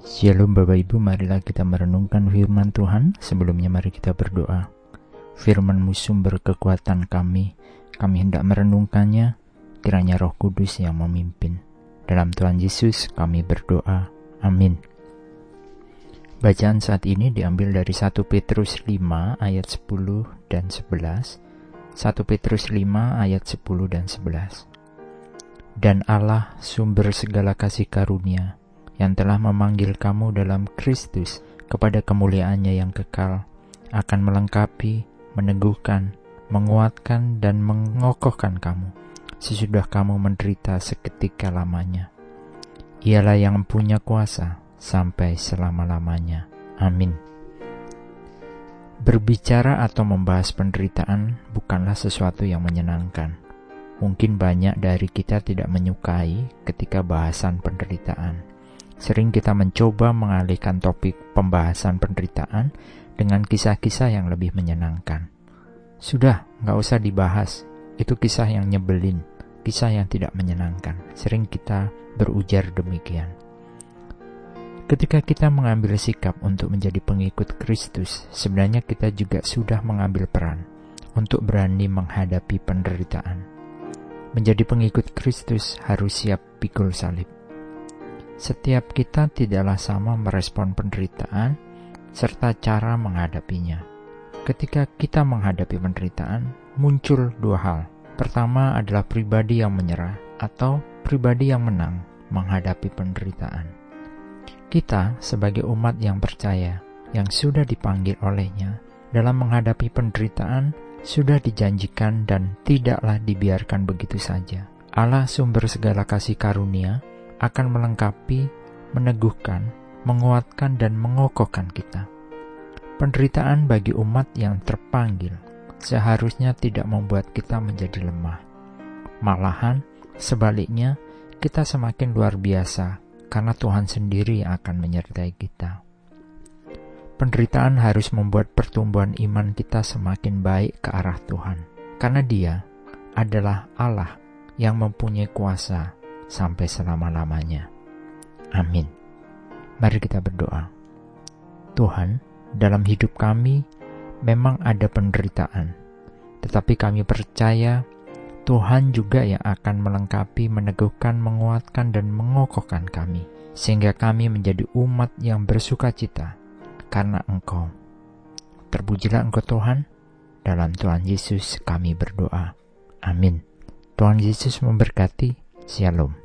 Shalom Bapak Ibu, marilah kita merenungkan firman Tuhan. Sebelumnya mari kita berdoa. Firman-Mu sumber kekuatan kami. Kami hendak merenungkannya, kiranya roh kudus yang memimpin. Dalam Tuhan Yesus kami berdoa. Amin. Bacaan saat ini diambil dari 1 Petrus 5 ayat 10 dan 11. 1 Petrus 5 ayat 10 dan 11. Dan Allah sumber segala kasih karunia yang telah memanggil kamu dalam Kristus kepada kemuliaannya yang kekal, akan melengkapi, meneguhkan, menguatkan, dan mengokohkan kamu sesudah kamu menderita seketika lamanya. Ialah yang punya kuasa sampai selama-lamanya. Amin. Berbicara atau membahas penderitaan bukanlah sesuatu yang menyenangkan. Mungkin banyak dari kita tidak menyukai ketika bahasan penderitaan. Sering kita mencoba mengalihkan topik pembahasan penderitaan dengan kisah-kisah yang lebih menyenangkan. Sudah, nggak usah dibahas. Itu kisah yang nyebelin, kisah yang tidak menyenangkan. Sering kita berujar demikian. Ketika kita mengambil sikap untuk menjadi pengikut Kristus, sebenarnya kita juga sudah mengambil peran untuk berani menghadapi penderitaan. Menjadi pengikut Kristus harus siap pikul salib. Setiap kita tidaklah sama merespon penderitaan serta cara menghadapinya. Ketika kita menghadapi penderitaan, muncul dua hal. Pertama adalah pribadi yang menyerah atau pribadi yang menang menghadapi penderitaan. Kita sebagai umat yang percaya, yang sudah dipanggil olehnya, dalam menghadapi penderitaan sudah dijanjikan dan tidaklah dibiarkan begitu saja. Allah sumber segala kasih karunia akan melengkapi, meneguhkan, menguatkan, dan mengokohkan kita. Penderitaan bagi umat yang terpanggil seharusnya tidak membuat kita menjadi lemah. Malahan, sebaliknya, kita semakin luar biasa karena Tuhan sendiri yang akan menyertai kita. Penderitaan harus membuat pertumbuhan iman kita semakin baik ke arah Tuhan, karena Dia adalah Allah yang mempunyai kuasa sampai selama-lamanya. Amin. Mari kita berdoa. Tuhan, dalam hidup kami memang ada penderitaan, tetapi kami percaya Tuhan juga yang akan melengkapi, meneguhkan, menguatkan, dan mengokohkan kami, sehingga kami menjadi umat yang bersuka cita karena Engkau. Terpujilah Engkau Tuhan, dalam Tuhan Yesus kami berdoa. Amin. Tuhan Yesus memberkati. Shalom.